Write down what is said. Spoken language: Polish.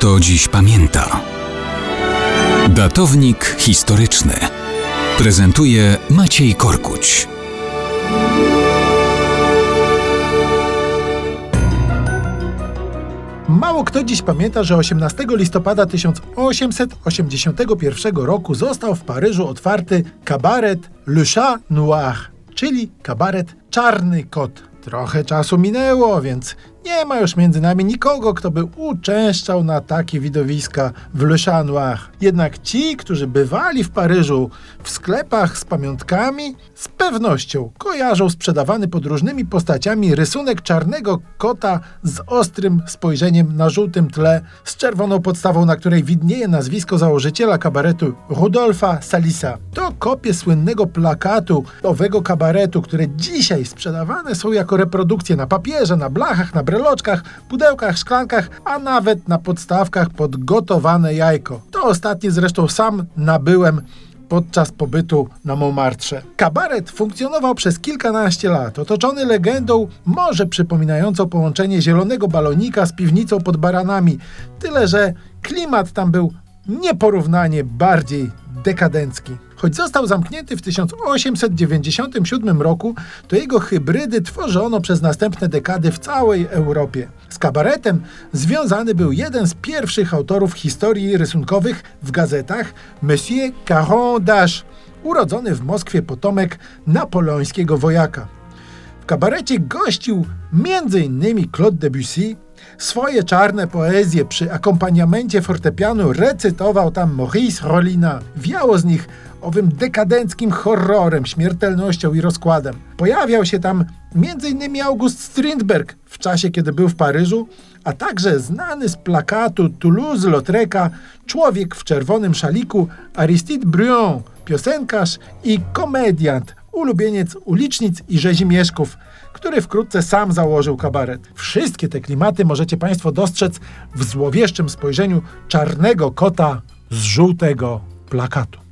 kto dziś pamięta. Datownik historyczny prezentuje Maciej Korkuć. Mało kto dziś pamięta, że 18 listopada 1881 roku został w Paryżu otwarty kabaret Le Chat Noir, czyli kabaret Czarny Kot. Trochę czasu minęło, więc nie ma już między nami nikogo, kto by uczęszczał na takie widowiska w Le Chat Noir. Jednak ci, którzy bywali w Paryżu w sklepach z pamiątkami, z pewnością kojarzą sprzedawany pod różnymi postaciami rysunek czarnego kota z ostrym spojrzeniem na żółtym tle, z czerwoną podstawą, na której widnieje nazwisko założyciela kabaretu Rudolfa Salisa. To kopie słynnego plakatu owego kabaretu, które dzisiaj sprzedawane są jako reprodukcje na papierze, na blachach, na breloczkach, pudełkach, szklankach, a nawet na podstawkach pod gotowane jajko. To ostatnie zresztą sam nabyłem podczas pobytu na Montmartre. Kabaret funkcjonował przez kilkanaście lat, otoczony legendą może przypominającą połączenie zielonego balonika z piwnicą pod baranami, tyle że klimat tam był nieporównanie bardziej dekadencki. Choć został zamknięty w 1897 roku, to jego hybrydy tworzono przez następne dekady w całej Europie. Z kabaretem związany był jeden z pierwszych autorów historii rysunkowych w gazetach, Monsieur Caron d'Ache, urodzony w Moskwie potomek napoleońskiego wojaka. W kabarecie gościł m.in. Claude Debussy, Swoje czarne poezje przy akompaniamencie fortepianu recytował tam Maurice Rolina. Wiało z nich owym dekadenckim horrorem, śmiertelnością i rozkładem. Pojawiał się tam m.in. August Strindberg w czasie, kiedy był w Paryżu, a także znany z plakatu Toulouse-Lautreca człowiek w czerwonym szaliku Aristide Bruant, piosenkarz i komediant, ulubieniec ulicznic i rzezimieszków, który wkrótce sam założył kabaret. Wszystkie te klimaty możecie Państwo dostrzec w złowieszczym spojrzeniu czarnego kota z żółtego plakatu.